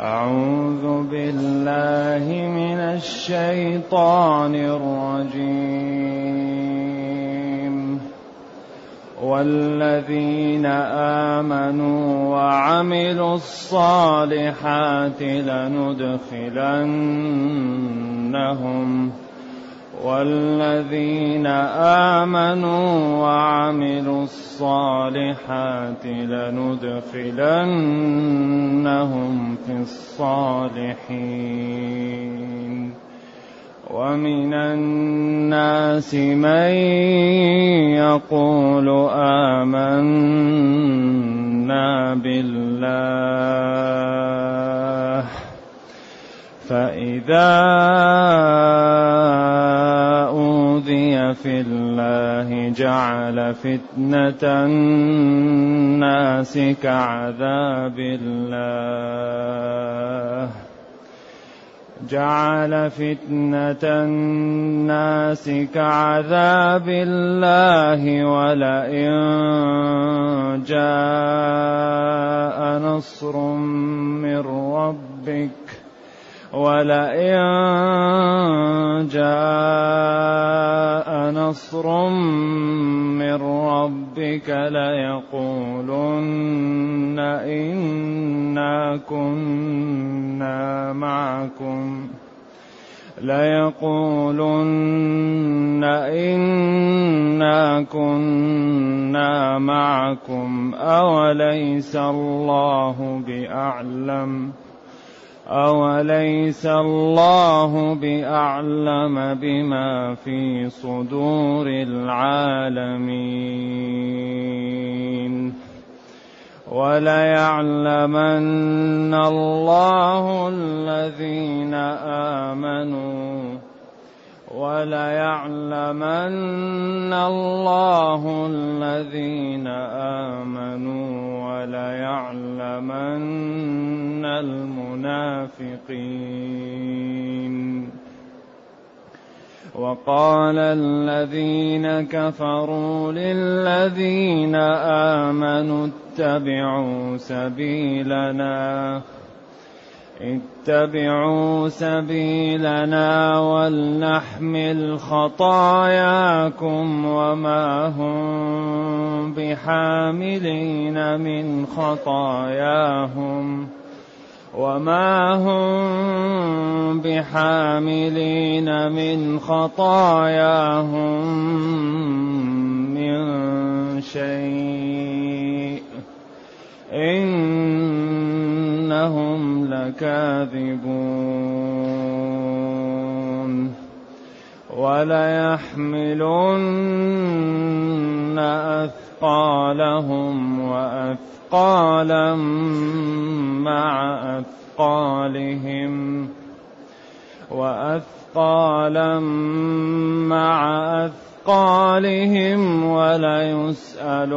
أعوذ بالله من الشيطان الرجيم. والذين آمنوا وعملوا الصالحات لندخلنهم والذين آمنوا وعملوا الصالحات لندخلنهم في الصالحين. ومن الناس من يقول آمنا بالله. فإذا في الله جعل فتنة الناس كعذاب الله. جعل فتنة الناس كعذاب الله ولئن جاء نصر من ربك ولئن جاء نصر من ربك ليقولن إنا كنا معكم ليقولن إنا كنا معكم أوليس الله بأعلم ۖ أوليس الله بأعلم بما في صدور العالمين وليعلمن الله الذين آمنوا وليعلمن الله الذين آمنوا وليعلمن المنافقين. وقال الذين كفروا للذين آمنوا اتبعوا سبيلنا اتبعوا سبيلنا ولنحمل خطاياكم وما هم بحاملين من خطاياهم وما هم بحاملين من خطاياهم من شيء إنهم لكاذبون. وليحملن أثقالهم وأثقالا مع أثقالهم وأثقالا مع أثقالهم أثقالهم وليسألن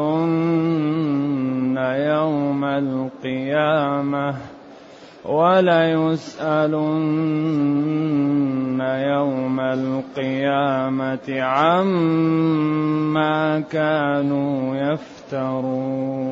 يوم القيامة وليسألن يوم القيامة عما كانوا يفترون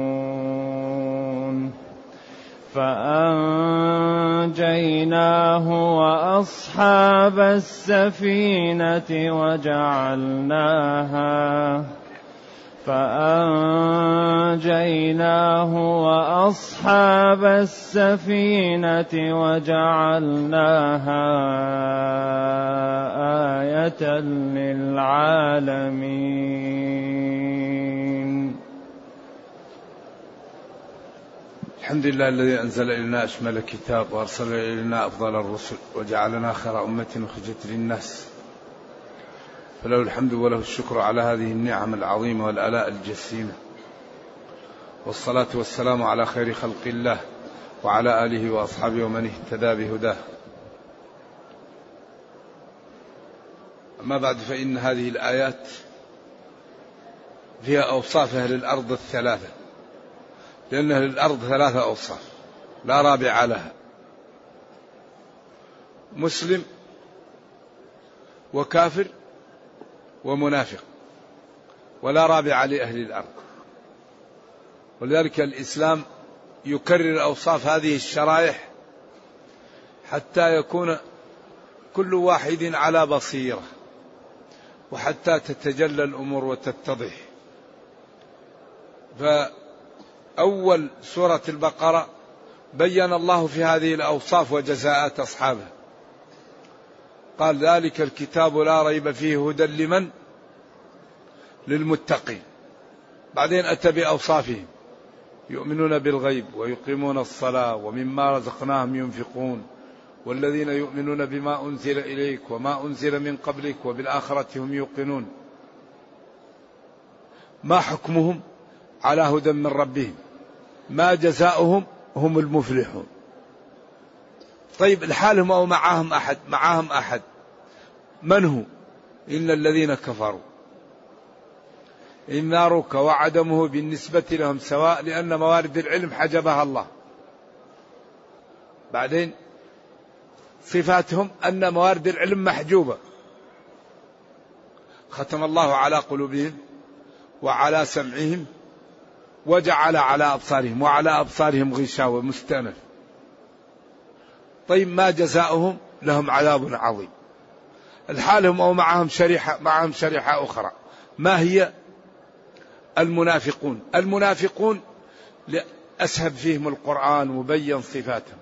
فأنجيناه وأصحاب السفينة وجعلناها فأنجيناه وأصحاب السفينة وجعلناها آية للعالمين. الحمد لله الذي أنزل إلينا أشمل كتاب وأرسل إلينا أفضل الرسل وجعلنا خير أمة أخرجت للناس. فله الحمد وله الشكر على هذه النعم العظيمة والآلاء الجسيمة. والصلاة والسلام على خير خلق الله وعلى آله وأصحابه ومن اهتدى بهداه. أما بعد فإن هذه الآيات فيها أوصاف أهل الأرض الثلاثة. لأن الأرض ثلاثة أوصاف لا رابع لها. مسلم وكافر ومنافق ولا رابع لأهل الأرض. ولذلك الإسلام يكرر أوصاف هذه الشرائح حتى يكون كل واحد على بصيرة وحتى تتجلى الأمور وتتضح. فاول سورة البقرة بين الله في هذه الأوصاف وجزاءات أصحابه. قال ذلك الكتاب لا ريب فيه هدى لمن؟ للمتقين. بعدين أتى بأوصافهم يؤمنون بالغيب ويقيمون الصلاة ومما رزقناهم ينفقون والذين يؤمنون بما أنزل إليك وما أنزل من قبلك وبالآخرة هم يوقنون. ما حكمهم؟ على هدى من ربهم. ما جزاؤهم هم المفلحون. طيب لحالهم أو معهم أحد؟ معهم أحد. من هو؟ إن الذين كفروا. إنارك وعدمه بالنسبة لهم سواء لأن موارد العلم حجبها الله. بعدين صفاتهم أن موارد العلم محجوبة. ختم الله على قلوبهم وعلى سمعهم وجعل على أبصارهم وعلى أبصارهم غشاوة مستأنف طيب ما جزاؤهم؟ لهم عذاب عظيم. الحالهم أو معهم شريحة معهم شريحة أخرى. ما هي؟ المنافقون. المنافقون أسهب فيهم القرآن وبين صفاتهم.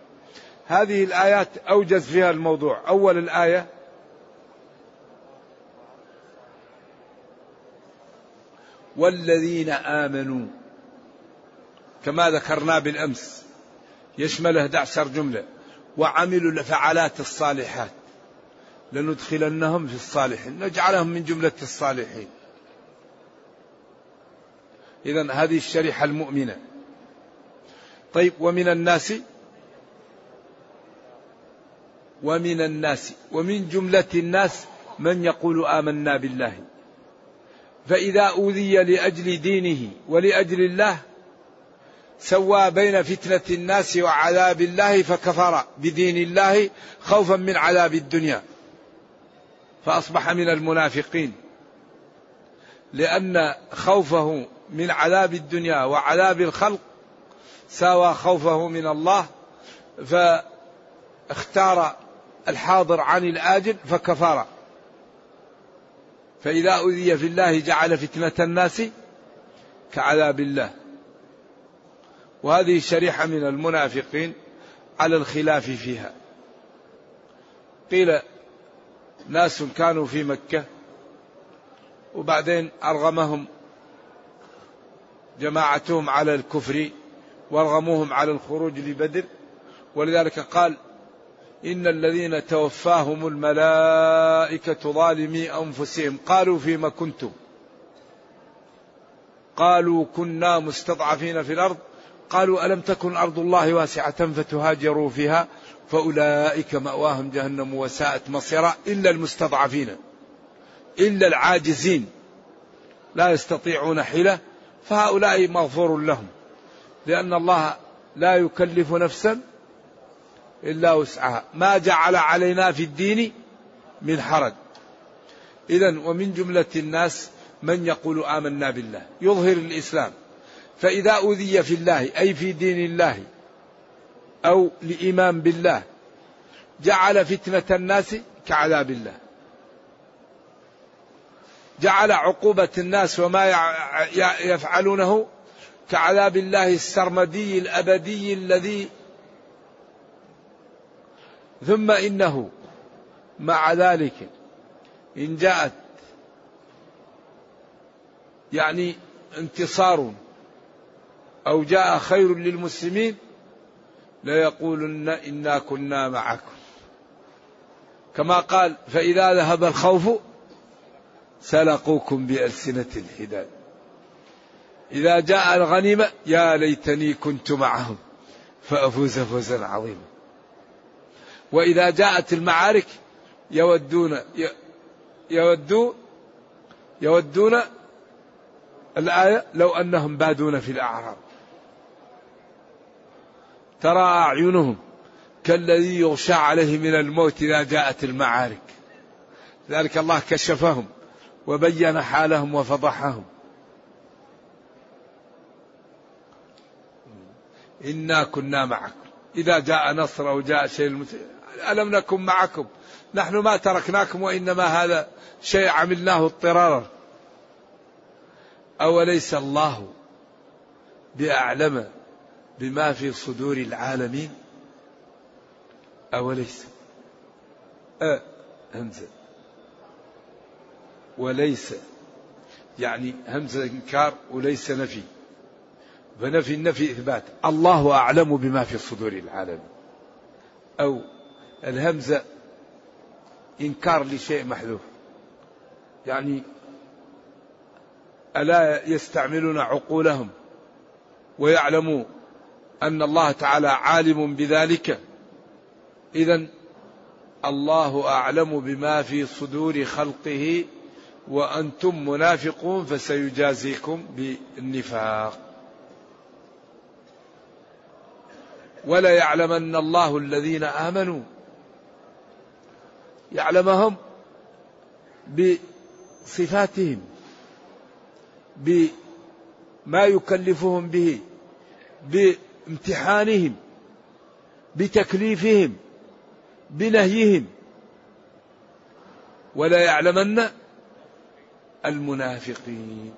هذه الآيات أوجز فيها الموضوع. أول الآية والذين آمنوا كما ذكرنا بالأمس يشمل 11 جملة وعملوا الفعالات الصالحات لندخلنهم في الصالحين نجعلهم من جملة الصالحين. إذا هذه الشريحة المؤمنة. طيب ومن الناس؟ ومن الناس. ومن جملة الناس من يقول آمنا بالله. فإذا أوذي لأجل دينه ولأجل الله سوى بين فتنة الناس وعذاب الله فكفر بدين الله خوفا من عذاب الدنيا. فأصبح من المنافقين. لأن خوفه من عذاب الدنيا وعذاب الخلق ساوى خوفه من الله فاختار الحاضر عن الآجل فكفر. فإذا أذي في الله جعل فتنة الناس كعذاب الله. وهذه شريحة من المنافقين على الخلاف فيها. قيل ناس كانوا في مكة وبعدين أرغمهم جماعتهم على الكفر وأرغموهم على الخروج لبدر. ولذلك قال إن الذين توفاهم الملائكة ظالمي أنفسهم. قالوا فيما كنتم. قالوا كنا مستضعفين في الأرض. قالوا ألم تكن أرض الله واسعة فتهاجروا فيها فأولئك مأواهم جهنم وساءت مصيرا إلا المستضعفين إلا العاجزين لا يستطيعون حيلة فهؤلاء مغفور لهم لأن الله لا يكلف نفسا إلا وسعها. ما جعل علينا في الدين من حرج. إذا ومن جملة الناس من يقول آمنا بالله يظهر الإسلام. فإذا أوذي في الله أي في دين الله أو لإيمان بالله جعل فتنة الناس كعذاب الله. جعل عقوبة الناس وما يفعلونه كعذاب الله السرمدي الأبدي الذي. ثم إنه مع ذلك إن جاءت يعني انتصار أو جاء خير للمسلمين ليقولن إنا كنا معكم. كما قال فإذا ذهب الخوف سلقوكم بألسنة الحداد. إذا جاء الغنيمة يا ليتني كنت معهم فأفوز فوزا عظيما. وإذا جاءت المعارك يودون يودون يودون الآية لو أنهم بادون في الأعراب. ترى أعينهم كالذي يغشى عليه من الموت إذا جاءت المعارك. ذلك الله كشفهم وبين حالهم وفضحهم. إنا كنا معكم. إذا جاء نصر أو جاء شيء ألم نكن معكم؟ نحن ما تركناكم وإنما هذا شيء عملناه اضطرارا. أوليس الله بأعلم بما في صدور العالمين؟ أوليس. أه همزة. وليس. يعني همزة إنكار وليس نفي. فنفي النفي إثبات. الله أعلم بما في صدور العالم أو الهمزة إنكار لشيء محذوف. يعني ألا يستعملون عقولهم ويعلموا أن الله تعالى عالم بذلك. إذا الله أعلم بما في صدور خلقه وأنتم منافقون فسيجازيكم بالنفاق. ولا يعلمن الله الذين آمنوا. يعلمهم بصفاتهم بما يكلفهم به بامتحانهم بتكليفهم بنهيهم. ولا يعلمن المنافقين.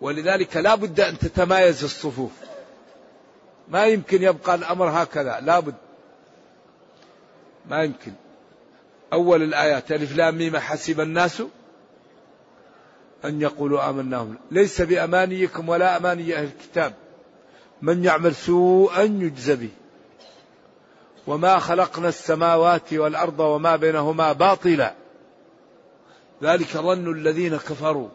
ولذلك لا بد أن تتمايز الصفوف. ما يمكن يبقى الأمر هكذا لا بد. ما يمكن. أول الآيات ألف لام ميم حسب الناس. أن يقولوا آمناهم ليس بأمانيكم ولا أماني أهل الكتاب. من يعمل سوءا يجزى به. وما خلقنا السماوات والأرض وما بينهما باطلا. ذلك ظن الذين كفروا.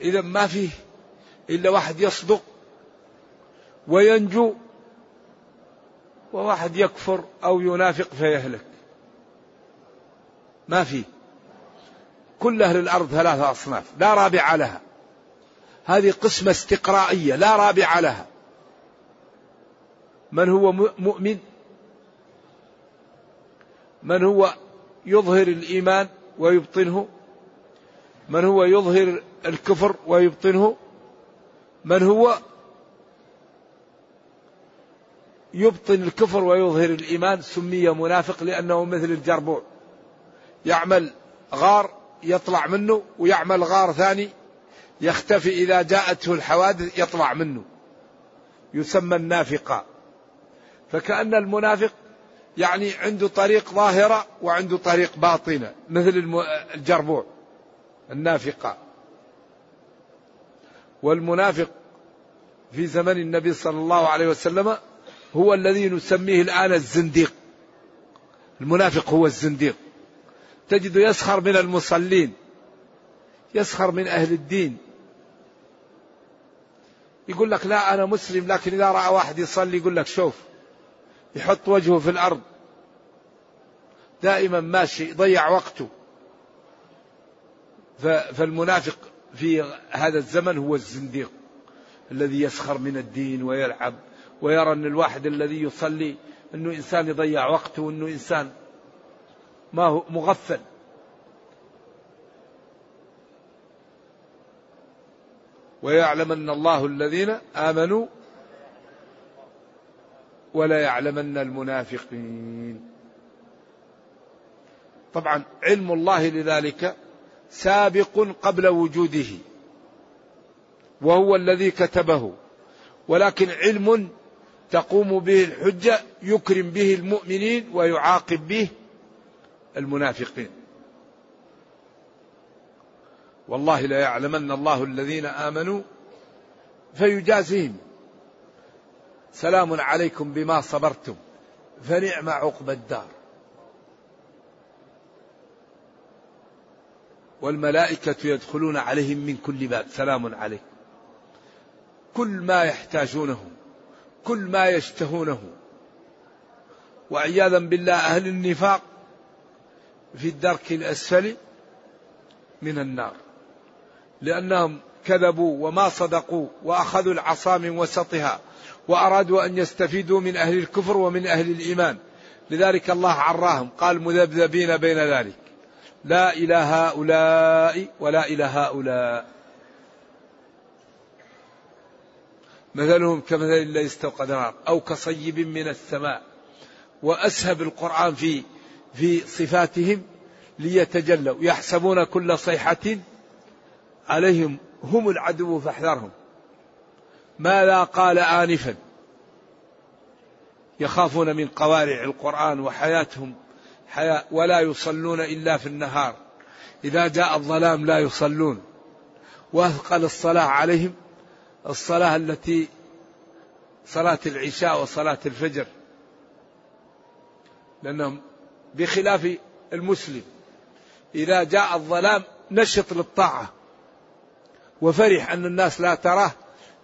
إذا ما فيه إلا واحد يصدق وينجو وواحد يكفر أو ينافق فيهلك. ما في. كل أهل الأرض ثلاثة أصناف لا رابع لها. هذه قسمة استقرائية لا رابع لها. من هو مؤمن؟ من هو يظهر الإيمان ويبطنه؟ من هو يظهر الكفر ويبطنه؟ من هو يبطن الكفر ويظهر الإيمان؟ سمي منافق لأنه مثل الجربوع. يعمل غار يطلع منه ويعمل غار ثاني يختفي إذا جاءته الحوادث يطلع منه. يسمى النافقة. فكأن المنافق يعني عنده طريق ظاهرة وعنده طريق باطنة مثل الجربوع النافقة. والمنافق في زمن النبي صلى الله عليه وسلم هو الذي نسميه الآن الزنديق. المنافق هو الزنديق. تجد يسخر من المصلين يسخر من أهل الدين. يقول لك لا أنا مسلم لكن إذا رأى واحد يصلي يقول لك شوف يحط وجهه في الأرض. دائما ماشي يضيع وقته. فالمنافق في هذا الزمن هو الزنديق الذي يسخر من الدين ويلعب ويرى أن الواحد الذي يصلي أنه إنسان يضيع وقته وأنه إنسان ما هو مغفل. ويعلمن الله الذين آمنوا ولا يعلمن المنافقين. طبعا علم الله لذلك سابق قبل وجوده. وهو الذي كتبه. ولكن علم تقوم به الحجة يكرم به المؤمنين ويعاقب به المنافقين. والله لا يعلمن الله الذين آمنوا فيجازيهم. سلام عليكم بما صبرتم فنعم عقب الدار. والملائكة يدخلون عليهم من كل باب سلام عليكم. كل ما يحتاجونه كل ما يشتهونه. وعياذا بالله أهل النفاق في الدرك الأسفل من النار. لأنهم كذبوا وما صدقوا وأخذوا العصا من وسطها وأرادوا أن يستفيدوا من أهل الكفر ومن أهل الإيمان. لذلك الله عراهم قال مذبذبين بين ذلك. لا إلى هؤلاء ولا إلى هؤلاء. مثلهم كمثل الذي استوقد نار أو كصيب من السماء. وأسهب القرآن في في صفاتهم ليتجلوا يحسبون كل صيحة عليهم هم العدو فاحذرهم. ماذا قال آنفا؟ يخافون من قوارع القرآن وحياتهم حياة ولا يصلون إلا في النهار. إذا جاء الظلام لا يصلون. وأثقل الصلاة عليهم الصلاة التي صلاة العشاء وصلاة الفجر. لأنهم بخلاف المسلم. إذا جاء الظلام نشط للطاعة وفرح أن الناس لا تراه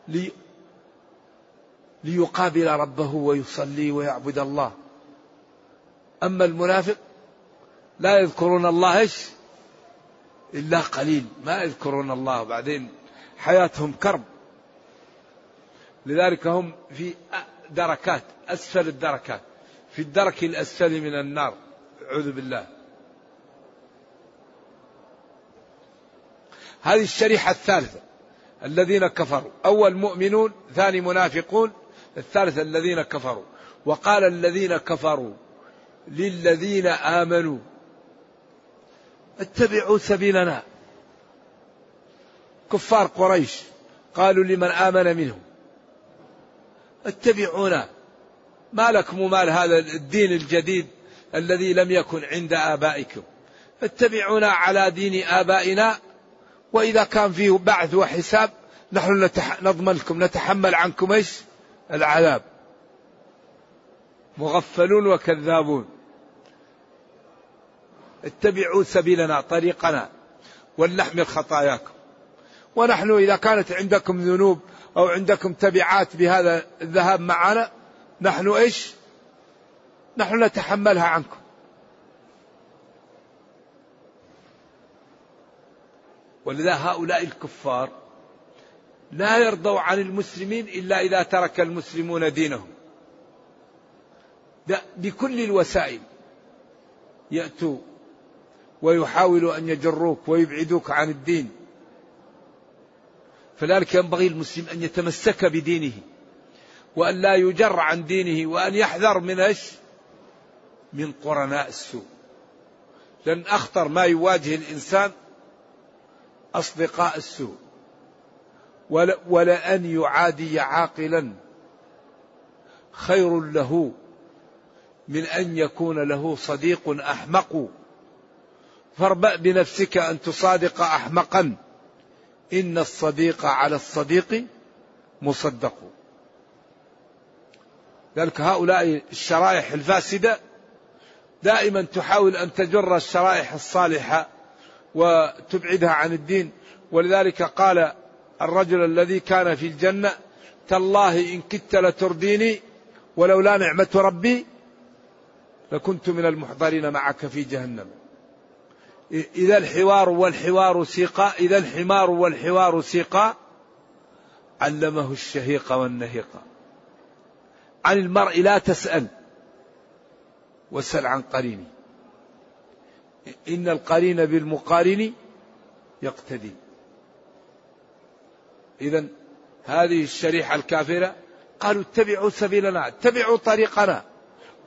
لي ليقابل ربه ويصلي ويعبد الله. أما المنافق لا يذكرون الله إيش؟ إلا قليل. ما يذكرون الله. بعدين حياتهم كرب. لذلك هم في دركات أسفل الدركات. في الدرك الأسفل من النار. أعوذ بالله. هذه الشريحة الثالثة. الذين كفروا. أول مؤمنون ثاني منافقون الثالث الذين كفروا. وقال الذين كفروا للذين آمنوا اتبعوا سبيلنا. كفار قريش قالوا لمن آمن منهم اتبعونا. ما لكم ومال هذا الدين الجديد؟ الذي لم يكن عند آبائكم اتبعونا على دين آبائنا وإذا كان فيه بعث وحساب نحن نتح... نضمن لكم نتحمل عنكم إيش؟ العذاب. مغفلون وكذابون. اتبعوا سبيلنا طريقنا ولنحمل خطاياكم. ونحن إذا كانت عندكم ذنوب أو عندكم تبعات بهذا الذهاب معنا نحن إيش نحن نتحملها عنكم. ولذا هؤلاء الكفار لا يرضوا عن المسلمين إلا إذا ترك المسلمون دينهم. بكل الوسائل يأتوا ويحاولوا أن يجروك ويبعدوك عن الدين. فلذلك ينبغي المسلم أن يتمسك بدينه وأن لا يجر عن دينه وأن يحذر من إيش؟ من قرناء السوء. لأن أخطر ما يواجه الإنسان أصدقاء السوء. ولأن يعادي عاقلا. خير له من أن يكون له صديق أحمق. فاربأ بنفسك أن تصادق أحمقا. إن الصديق على الصديق مصدق. ذلك هؤلاء الشرائح الفاسدة دائما تحاول أن تجر الشرائح الصالحة وتبعدها عن الدين. ولذلك قال الرجل الذي كان في الجنة تالله إن كدت لترديني ولولا نعمة ربي لكنت من المحضرين معك في جهنم. إذا الحوار والحوار سيقا إذا الحمار والحوار سيقا علمه الشهيق والنهيق. عن المرء لا تسأل. واسأل عن قرينه إن القرين بالمقارن يقتدي. إذا هذه الشريحة الكافرة قالوا اتبعوا سبيلنا اتبعوا طريقنا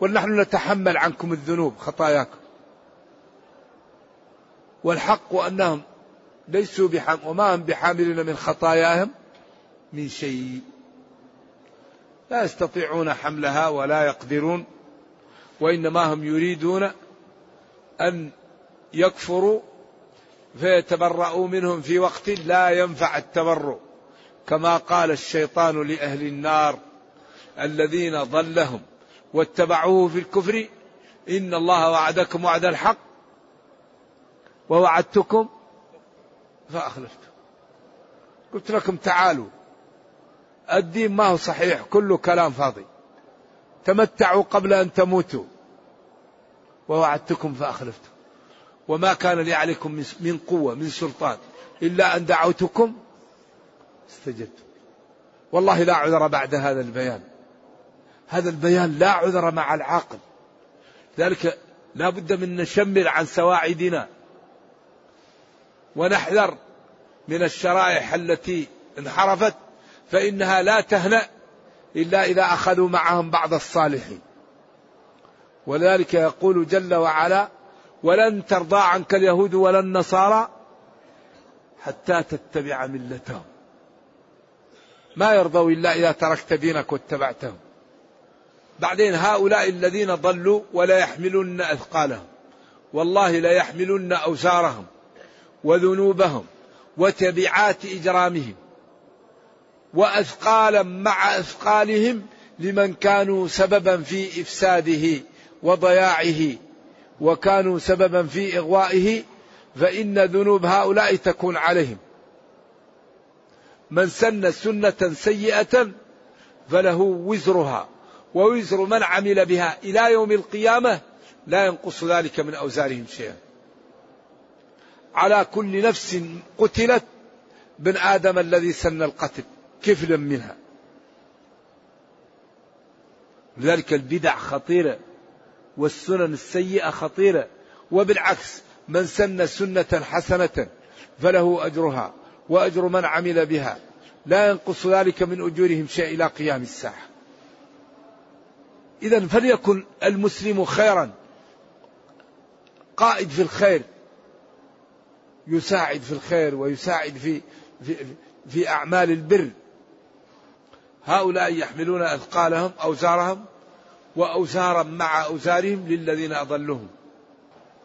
ونحن نتحمل عنكم الذنوب خطاياكم. والحق أنهم ليسوا بحم وما هم بحاملين من خطاياهم من شيء. لا يستطيعون حملها ولا يقدرون وإنما هم يريدون أن يكفروا فيتبرأوا منهم في وقت لا ينفع التبرؤ. كما قال الشيطان لأهل النار الذين ضلهم واتبعوه في الكفر إن الله وعدكم وعد الحق ووعدتكم فأخلفتم قلت لكم تعالوا الدين ما هو صحيح كله كلام فاضي. تمتعوا قبل أن تموتوا. ووعدتكم فأخلفتم. وما كان لي عليكم من قوة من سلطان. إلا أن دعوتكم استجبتم. والله لا عذر بعد هذا البيان. هذا البيان لا عذر مع العاقل. ذلك لا بد من نشمر عن سواعدنا. ونحذر من الشرائح التي انحرفت فإنها لا تهنأ. إلا إذا أخذوا معهم بعض الصالحين. ولذلك يقول جل وعلا ولن ترضى عنك اليهود ولا النصارى حتى تتبع ملتهم. ما يرضوا إلا إذا تركت دينك واتبعتهم. بعدين هؤلاء الذين ضلوا ولا يحملن أثقالهم. والله لا يحملن أوزارهم وذنوبهم وتبعات إجرامهم. وأثقالا مع أثقالهم لمن كانوا سببا في إفساده وضياعه وكانوا سببا في إغوائه فإن ذنوب هؤلاء تكون عليهم. من سن سنة سيئة فله وزرها ووزر من عمل بها إلى يوم القيامة لا ينقص ذلك من أوزارهم شيئا. على كل نفس قتلت بن آدم الذي سن القتل. كفلا منها. لذلك البدع خطيرة والسنن السيئة خطيرة. وبالعكس من سن سنة حسنة فله أجرها وأجر من عمل بها. لا ينقص ذلك من أجورهم شيء إلى قيام الساعة. إذا فليكن المسلم خيرا. قائد في الخير يساعد في الخير ويساعد في في, في أعمال البر. هؤلاء يحملون أثقالهم أوزارهم وأوزارا مع أوزارهم للذين أضلهم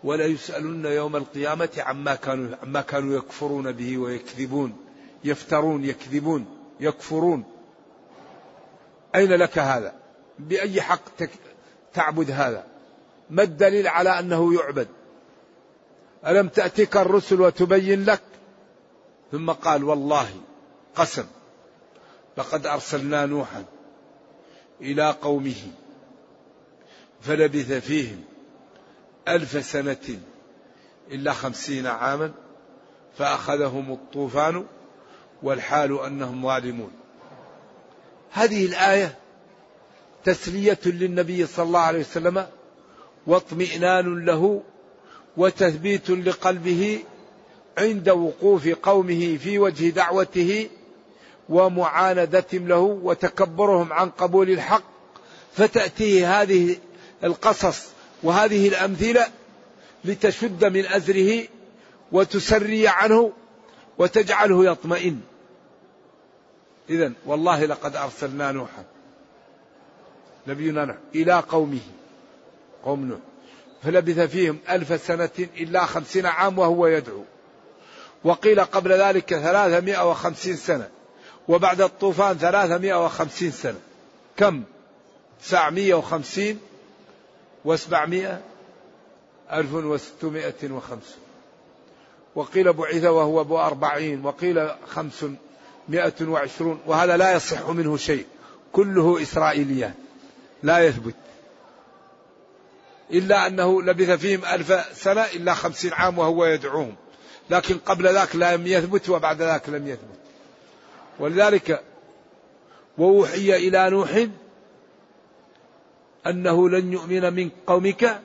ولا يسألن يوم القيامة عما كانوا عما كانوا يكفرون به ويكذبون يفترون يكذبون يكفرون أين لك هذا؟ بأي حق تعبد هذا؟ ما الدليل على أنه يعبد؟ ألم تأتك الرسل وتبين لك؟ ثم قال والله قسم لقد أرسلنا نوحا إلى قومه فلبث فيهم ألف سنة إلا خمسين عاما فأخذهم الطوفان والحال أنهم ظالمون. هذه الآية تسلية للنبي صلى الله عليه وسلم واطمئنان له وتثبيت لقلبه عند وقوف قومه في وجه دعوته ومعاندتهم له وتكبرهم عن قبول الحق فتأتيه هذه القصص وهذه الأمثلة لتشد من أزره وتسري عنه وتجعله يطمئن. إذا والله لقد أرسلنا نوحا نبينا نوح إلى قومه قوم نوح فلبث فيهم ألف سنة إلا خمسين عام وهو يدعو وقيل قبل ذلك ثلاثمائة وخمسين سنة. وبعد الطوفان ثلاثمائة وخمسين سنة. كم؟ تسعمائة وخمسين وسبعمائة ألف وستمائة وخمس وقيل بعث وهو أبو أربعين وقيل خمس مائة وعشرون وهذا لا يصح منه شيء. كله إسرائيليات لا يثبت. إلا أنه لبث فيهم ألف سنة إلا خمسين عام وهو يدعوهم. لكن قبل ذاك لم يثبت وبعد ذاك لم يثبت. ولذلك ووحي إلى نوح أنه لن يؤمن من قومك.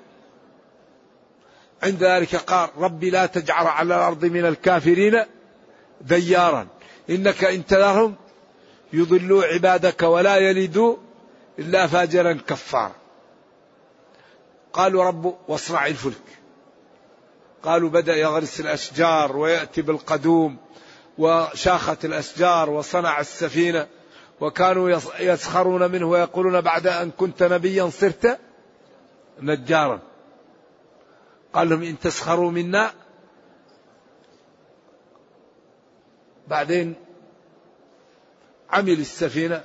عند ذلك قال رب لا تجعل على الأرض من الكافرين ديارا. إنك إن تذرهم يضلوا عبادك ولا يلدوا إلا فاجرا كفارا. قالوا رب واصنع الفلك. قالوا بدأ يغرس الأشجار ويأتي بالقدوم. وشاخت الأشجار وصنع السفينة وكانوا يسخرون منه ويقولون بعد أن كنت نبيا صرت نجارا. قال لهم إن تسخروا منا. بعدين عمل السفينة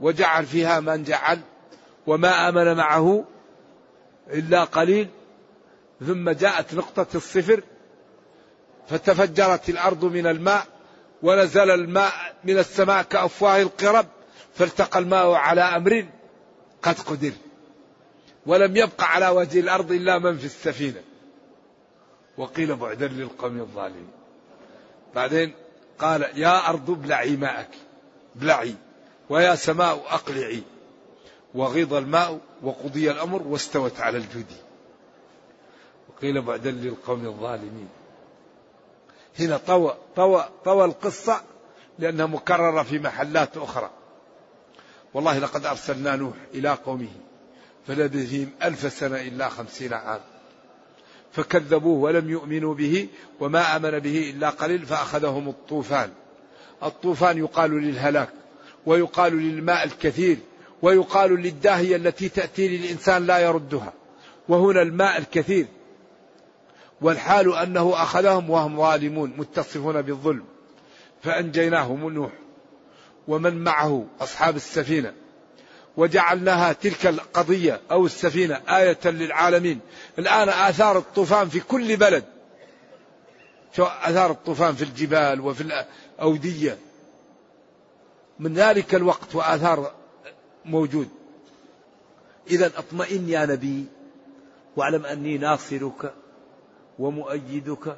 وجعل فيها من جعل وما آمن معه إلا قليل. ثم جاءت نقطة الصفر فتفجرت الأرض من الماء ونزل الماء من السماء كأفواه القرب فالتقى الماء على أمر قد قدر. ولم يبق على وجه الأرض إلا من في السفينة. وقيل بعدا للقوم الظالمين. بعدين قال يا أرض ابلعي ماءك ابلعي ويا سماء أقلعي. وغيض الماء وقضي الأمر واستوت على الجود وقيل بعدا للقوم الظالمين. هنا طوى طوى طوى القصة لأنها مكررة في محلات أخرى. والله لقد أرسلنا نوح إلى قومه فلبثهم ألف سنة إلا خمسين عام. فكذبوه ولم يؤمنوا به وما آمن به إلا قليل فأخذهم الطوفان. الطوفان يقال للهلاك ويقال للماء الكثير ويقال للداهية التي تأتي للإنسان لا يردها. وهنا الماء الكثير والحال أنه أخذهم وهم ظالمون متصفون بالظلم. فأنجيناهم نوح ومن معه أصحاب السفينة وجعلناها تلك القضية أو السفينة آية للعالمين. الآن آثار الطوفان في كل بلد. آثار الطوفان في الجبال وفي الأودية. من ذلك الوقت وآثار موجود. إذا اطمئن يا نبي واعلم أني ناصرك. ومؤيدك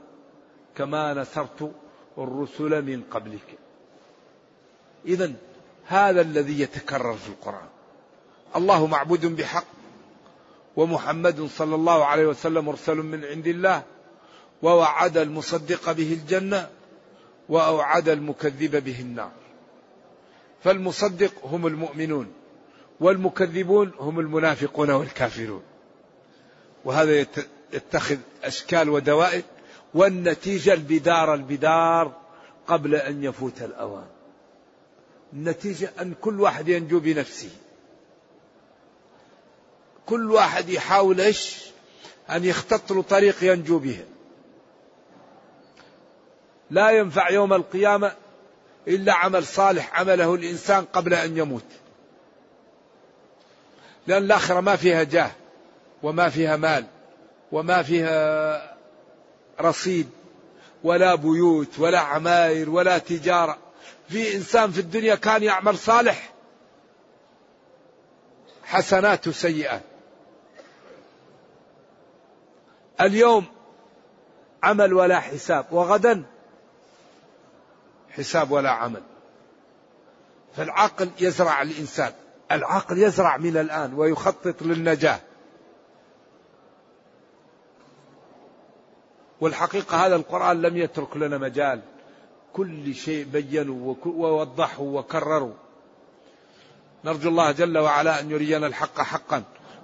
كما نصرت الرسل من قبلك. إذا هذا الذي يتكرر في القرآن. الله معبود بحق ومحمد صلى الله عليه وسلم مرسل من عند الله ووعد المصدق به الجنة وأوعد المكذب به النار. فالمصدق هم المؤمنون والمكذبون هم المنافقون والكافرون. وهذا يتخذ أشكال ودوائر والنتيجة البدار البدار قبل أن يفوت الأوان. النتيجة أن كل واحد ينجو بنفسه. كل واحد يحاول إيش؟ أن يختط له طريق ينجو به. لا ينفع يوم القيامة إلا عمل صالح عمله الإنسان قبل أن يموت. لأن الآخرة ما فيها جاه وما فيها مال. وما فيها رصيد ولا بيوت ولا عماير ولا تجارة. في إنسان في الدنيا كان يعمل صالح. حسنات وسيئات اليوم عمل ولا حساب وغدا حساب ولا عمل. فالعقل يزرع الإنسان. العقل يزرع من الآن ويخطط للنجاة. والحقيقة هذا القرآن لم يترك لنا مجال. كل شيء بينوا ووضحوا وكرروا. نرجو الله جل وعلا أن يرينا الحق حقا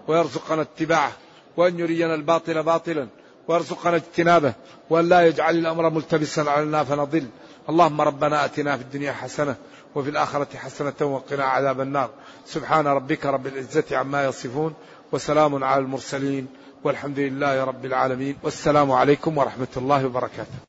ويرزقنا اتباعه وأن يرينا الباطل باطلا ويرزقنا اجتنابه وأن لا يجعل الأمر ملتبسا علينا فنضل. اللهم ربنا أتنا في الدنيا حسنة وفي الآخرة حسنة وقنا عذاب النار. سبحان ربك رب العزة عما يصفون وسلام على المرسلين. والحمد لله رب العالمين. والسلام عليكم ورحمة الله وبركاته.